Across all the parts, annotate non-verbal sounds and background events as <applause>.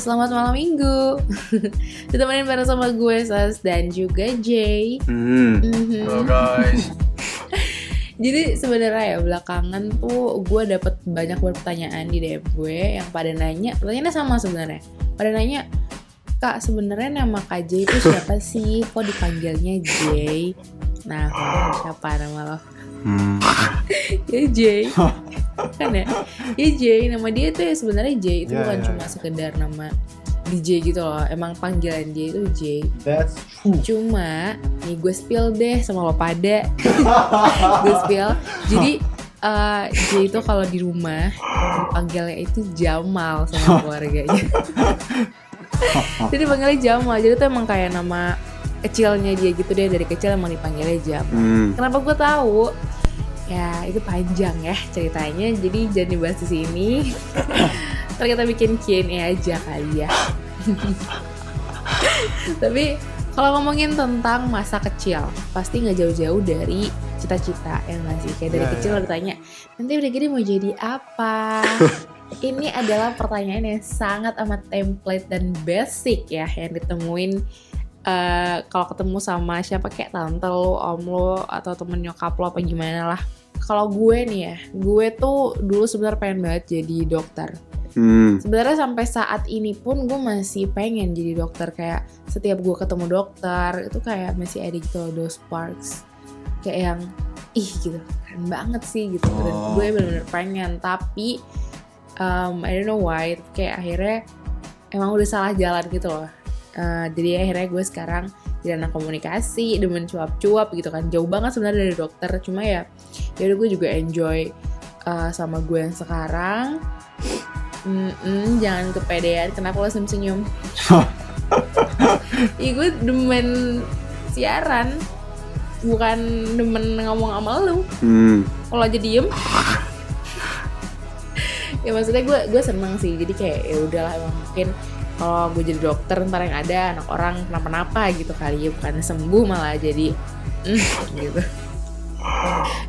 selamat malam minggu. <laughs> Ditemenin bareng sama gue Sas dan juga Jay. Hmm. Mhm. Halo guys. <laughs> Jadi sebenarnya ya belakangan tuh gue dapet banyak pertanyaan di DM gue yang pada nanya, pertanyaannya sama sebenarnya. Pada nanya, Kak sebenarnya nama Kak Jay itu siapa sih? Kok dipanggilnya Jay? Nah, kalau siapa nama lo? Hmm. <laughs> Ya Jay. kan ya? Ya Jay, nama dia tuh ya sebenarnya Jay itu Ya, bukan ya, cuma ya. sekedar nama DJ gitu loh. Emang panggilan dia itu Jay. That's true. Cuma nih gue spill deh sama lo pada <laughs> Gue spill Jadi eh Jay itu kalau di rumah Panggilnya itu Jamal sama <laughs> keluarganya Jadi panggilnya Jamal Jadi itu emang kayak nama kecilnya dia gitu deh Dari kecil emang dipanggilnya Jamal Hmm. Kenapa gue tahu? Ya itu panjang ya ceritanya Jadi jangan dibahas di sini <coughs> kita bikin Q&A aja kali ya <coughs> Tapi kalau ngomongin tentang masa kecil, pasti nggak jauh-jauh dari cita-cita yang nggak sih? Kayak dari Ya, kecil ya. ditanya, nanti udah gede mau jadi apa? <laughs> Ini adalah pertanyaan yang sangat amat template dan basic ya yang ditemuin eh, kalau ketemu sama siapa kayak tante lo, om lo, atau temen nyokap lo apa gimana lah. Kalau gue nih ya, gue tuh dulu sebenarnya pengen banget jadi dokter. Hmm. sebenarnya sampai saat ini pun gue masih pengen jadi dokter. Kayak setiap gue ketemu dokter itu kayak masih ada gitu loh those sparks. Kayak yang ih gitu keren banget sih gitu. Dan Oh. gue bener-bener pengen. Tapi um, I don't know why. Kayak akhirnya emang udah salah jalan gitu loh Uh, jadi akhirnya gue sekarang jadi anak komunikasi demen cuap-cuap gitu kan jauh banget sebenarnya dari dokter cuma ya ya udah gue juga enjoy uh, sama gue yang sekarang Mm-mm, jangan kepedean. Kenapa lo senyum-senyum? <laughs> Ih, gue demen siaran. Bukan demen ngomong sama lu. Hmm. Kalau aja diem. <laughs> ya maksudnya gue gue seneng sih. Jadi kayak ya udahlah emang mungkin Oh, kalau gue jadi dokter ntar yang ada anak orang kenapa-napa gitu kali ya bukan sembuh malah jadi <laughs> gitu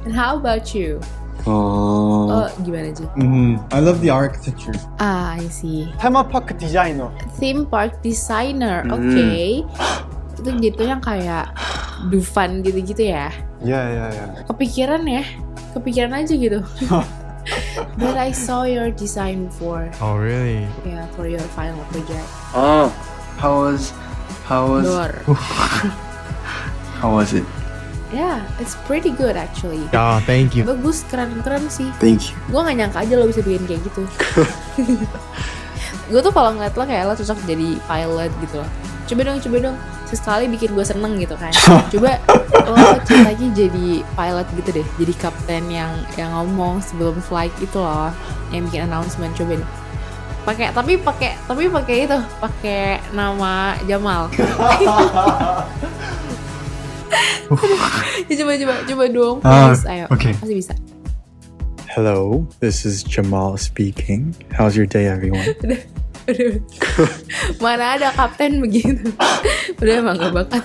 and how about you Oh. oh, gimana sih Mm, mm-hmm. I love the architecture. Ah, I see. Theme park designer. Theme park designer, oke. Okay. itu Itu yang kayak Dufan gitu-gitu ya? Iya, yeah, iya, yeah, iya. Yeah. Kepikiran ya? Kepikiran aja gitu. <laughs> But I saw your design before, Oh really? yeah, for your final project. Oh. How was how was <laughs> how was it? Yeah, it's pretty good actually. Yeah, thank you. Bagus, keren-keren sih. Thank you. Gue gak nyangka aja lo bisa bikin kayak gitu. <laughs> gue tuh kalau ngeliat lo kayak lo cocok jadi pilot gitu loh. Coba dong, coba dong. Sesekali bikin gue seneng gitu kan. <laughs> Coba lo ceritanya jadi pilot gitu deh. Jadi kapten yang yang ngomong sebelum flight itu loh. Yang bikin announcement coba deh. Pakai tapi pakai tapi pakai itu, pakai nama Jamal. Ya, <laughs> <laughs> coba coba coba dong. Ah, Please, ayo. okay. Pasti bisa. Hello, this is Jamal speaking. How's your day, everyone? <laughs> Mana ada kapten begitu. Udah emang gak bakat.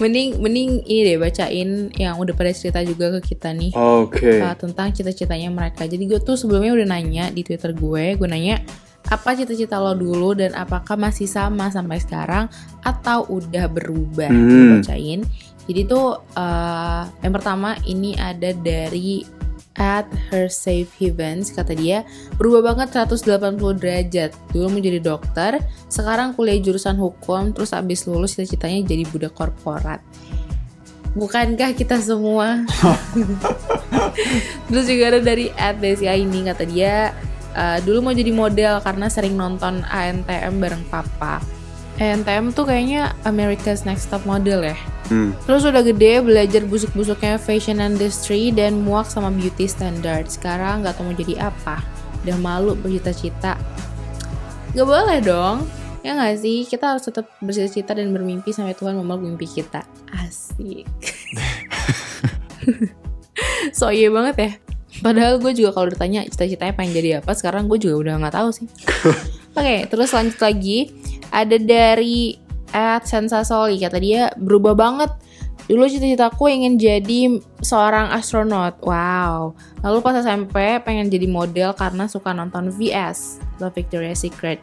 mending mending ini deh bacain yang udah pada cerita juga ke kita nih Okay. uh, tentang cita-citanya mereka. Jadi gue tuh sebelumnya udah nanya di Twitter gue, gue nanya apa cita-cita lo dulu dan apakah masih sama sampai sekarang atau udah berubah? Hmm. Bacain. Jadi tuh uh, yang pertama ini ada dari at her safe heavens kata dia berubah banget 180 derajat. Dulu mau jadi dokter sekarang kuliah jurusan hukum terus abis lulus cita-citanya jadi budak korporat. Bukankah kita semua? <laughs> Terus juga ada dari at Desia ini kata dia "Eh, dulu mau jadi model karena sering nonton ANTM bareng papa ANTM tuh kayaknya America's Next Top Model ya Hmm. Terus udah gede belajar busuk-busuknya fashion industry dan muak sama beauty standard. Sekarang nggak tahu mau jadi apa. Udah malu bercita-cita. Gak boleh dong. Ya nggak sih? Kita harus tetap bercita-cita dan bermimpi sampai Tuhan memeluk mimpi kita. Asik. <laughs> so iya banget ya. Padahal gue juga kalau ditanya cita-citanya pengen jadi apa, sekarang gue juga udah nggak tahu sih. <laughs> Oke, terus lanjut lagi. Ada dari at Sensasoli kata dia berubah banget. Dulu cita-citaku ingin jadi seorang astronot. Wow. Lalu pas SMP pengen jadi model karena suka nonton VS, The Victoria's Secret.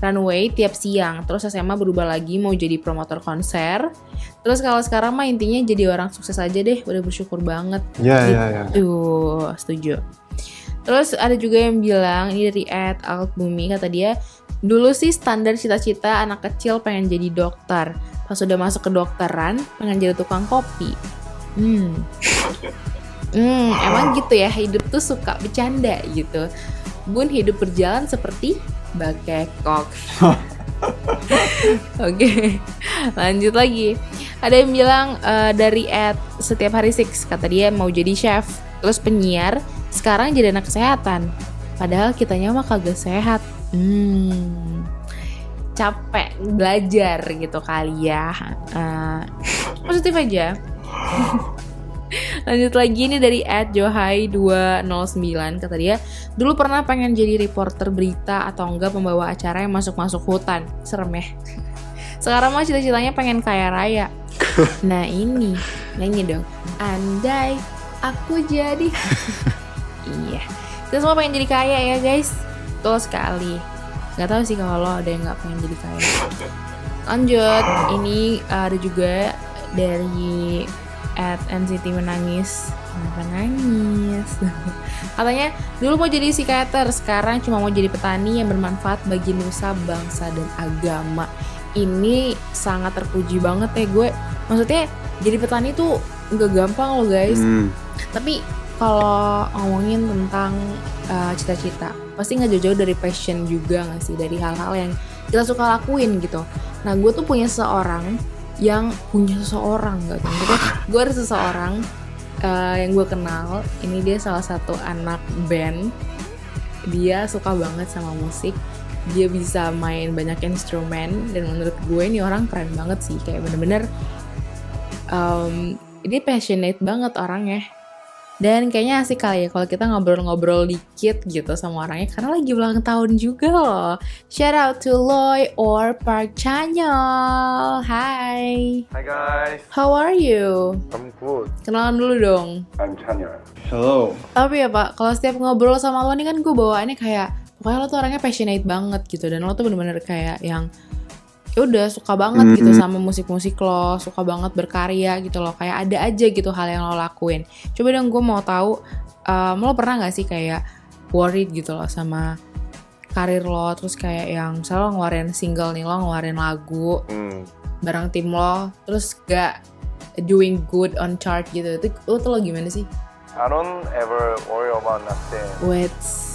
runway tiap siang. Terus SMA berubah lagi mau jadi promotor konser. Terus kalau sekarang mah intinya jadi orang sukses aja deh. Udah bersyukur banget. Yeah, yeah, yeah. Tuh, setuju. Terus ada juga yang bilang ini dari Ed Alt Bumi kata dia dulu sih standar cita-cita anak kecil pengen jadi dokter. Pas udah masuk ke dokteran pengen jadi tukang kopi. Hmm. Hmm, emang gitu ya hidup tuh suka bercanda gitu. Bun hidup berjalan seperti bakekok. <laughs> Oke, lanjut lagi. Ada yang bilang eh, dari Ed setiap hari six kata dia mau jadi chef, terus penyiar, sekarang jadi anak kesehatan. Padahal kitanya mah kagak sehat. Hmm, capek belajar gitu kali ya. Eh, positif aja. Lanjut lagi nih dari Ed Johai 209 kata dia dulu pernah pengen jadi reporter berita atau enggak pembawa acara yang masuk-masuk hutan. Serem ya. Sekarang mah cita-citanya pengen kaya raya. Nah ini nyanyi dong. Andai aku jadi. <laughs> Iya. Kita semua pengen jadi kaya ya guys betul sekali. Nggak tahu sih kalau lo ada yang nggak pengen jadi kaya lanjut ini ada juga dari at NCT menangis. Kenapa nangis? <laughs> Katanya dulu mau jadi psikiater sekarang cuma mau jadi petani yang bermanfaat bagi nusa bangsa dan agama. Ini sangat terpuji banget ya gue. Maksudnya jadi petani tuh nggak gampang loh guys. Hmm. tapi kalau ngomongin tentang uh, cita-cita pasti nggak jauh-jauh dari passion juga nggak sih? Dari hal-hal yang kita suka lakuin gitu. Nah gue tuh punya seseorang yang punya seseorang maksudnya gue ada seseorang uh, yang gue kenal. Ini dia salah satu anak band. Dia suka banget sama musik. Dia bisa main banyak instrumen. Dan menurut gue ini orang keren banget sih. Kayak bener-bener um, dia passionate banget orangnya dan kayaknya asik kali ya kalau kita ngobrol-ngobrol dikit gitu sama orangnya karena lagi ulang tahun juga loh. Shout out to Loy or Park Chanyol. Hai. Hi guys, How are you? I'm good. Kenalan dulu dong. I'm Chanyeol. Hello. Tapi ya Pak, kalau setiap ngobrol sama lo nih kan gue bawaannya kayak pokoknya lo tuh orangnya passionate banget gitu dan lo tuh bener-bener kayak yang ya udah suka banget gitu sama musik-musik lo, suka banget berkarya gitu loh. Kayak ada aja gitu hal yang lo lakuin. Coba dong gue mau tahu um, lo pernah nggak sih kayak worried gitu loh sama karir lo terus kayak yang misalnya lo ngeluarin single nih lo ngeluarin lagu Hmm. bareng tim lo terus gak doing good on chart gitu itu lo tuh lo gimana sih? I don't ever worry about nothing. Wait,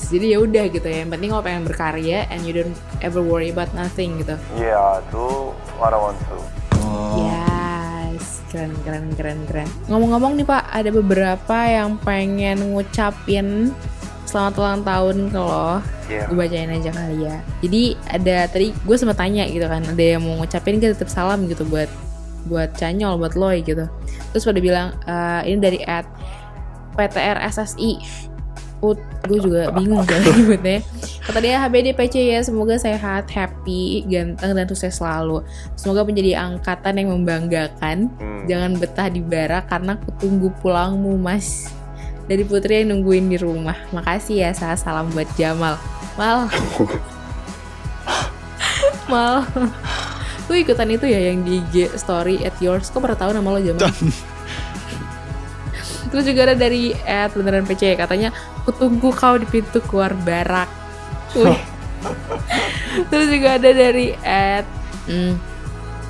jadi ya udah gitu ya. Yang penting lo pengen berkarya and you don't ever worry about nothing gitu. Yeah, do what I want to. Oh. Yes, keren keren keren keren. Ngomong-ngomong nih Pak, ada beberapa yang pengen ngucapin selamat ulang tahun ke lo. Yeah. Gue bacain aja kali ya. Jadi ada tadi gue sempat tanya gitu kan, ada yang mau ngucapin kita tetap salam gitu buat buat Canyol, buat Loy gitu. Terus pada bilang eh, ini dari at PTR SSI. Put, gue juga bingung kan <laughs> nyebutnya. Kata dia HBD PC ya, semoga sehat, happy, ganteng dan sukses selalu. Semoga menjadi angkatan yang membanggakan. Hmm. Jangan betah di barak karena aku tunggu pulangmu, Mas. Dari Putri yang nungguin di rumah. Makasih ya, Sa. Salam buat Jamal. Mal. <laughs> Mal. Lu ikutan itu ya yang di IG story at yours. Kok pernah tahu nama lo Jamal? <laughs> Terus juga ada dari at beneran PC katanya aku tunggu kau di pintu keluar barak. Wih. <laughs> Terus juga ada dari at hmm,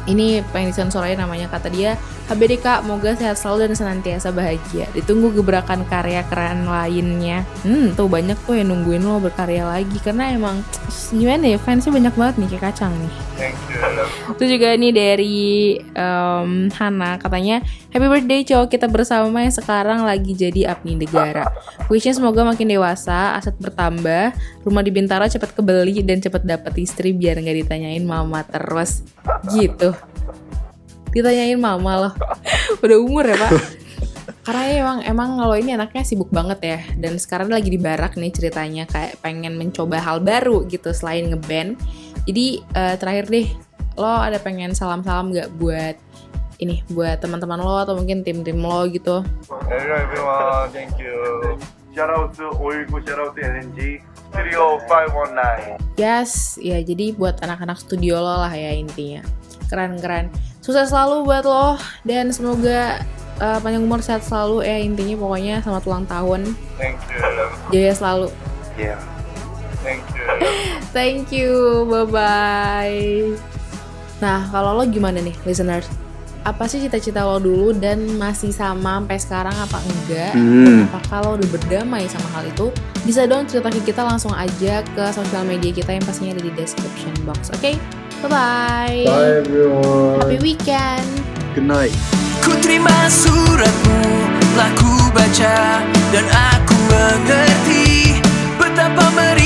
ini pengen disensornya namanya kata dia HBD kak, moga sehat selalu dan senantiasa bahagia. Ditunggu gebrakan karya keren lainnya. Hmm, tuh banyak tuh yang nungguin lo berkarya lagi karena emang <tsk> gimana ya fansnya banyak banget nih kayak kacang nih. Thank you. Itu juga nih dari em, Hana katanya Happy birthday cowok kita bersama yang sekarang lagi jadi abdi negara Wishnya semoga makin dewasa, aset bertambah Rumah di Bintaro cepat kebeli dan cepat dapat istri biar nggak ditanyain mama terus Gitu Ditanyain mama loh <laughs> Udah umur ya pak? <laughs> Karena ya emang emang kalau ini anaknya sibuk banget ya. Dan sekarang lagi di barak nih ceritanya kayak pengen mencoba hal baru gitu selain ngeband. Jadi eh, terakhir deh lo ada pengen salam-salam nggak buat ini buat teman-teman lo atau mungkin tim-tim lo gitu? Hello everyone, thank you. Shout out to Oilgo, shout out to LNG. Studio 519. Yes, ya jadi buat anak-anak studio lo lah ya intinya. Keren-keren. Sukses selalu buat lo dan semoga uh, panjang umur sehat selalu ya intinya pokoknya selamat ulang tahun. Thank you. Jaya selalu. Yeah. Thank you. <laughs> Thank you. Bye bye. Nah, kalau lo gimana nih, listeners? Apa sih cita-cita lo dulu dan masih sama sampai sekarang apa enggak? Hmm. Apakah lo udah berdamai sama hal itu? Bisa dong cerita ke kita langsung aja ke sosial media kita yang pastinya ada di description box. Oke? Bye-bye. Bye everyone. Happy weekend. Good night. Ku terima suratmu, telah ku baca dan aku mengerti betapa meri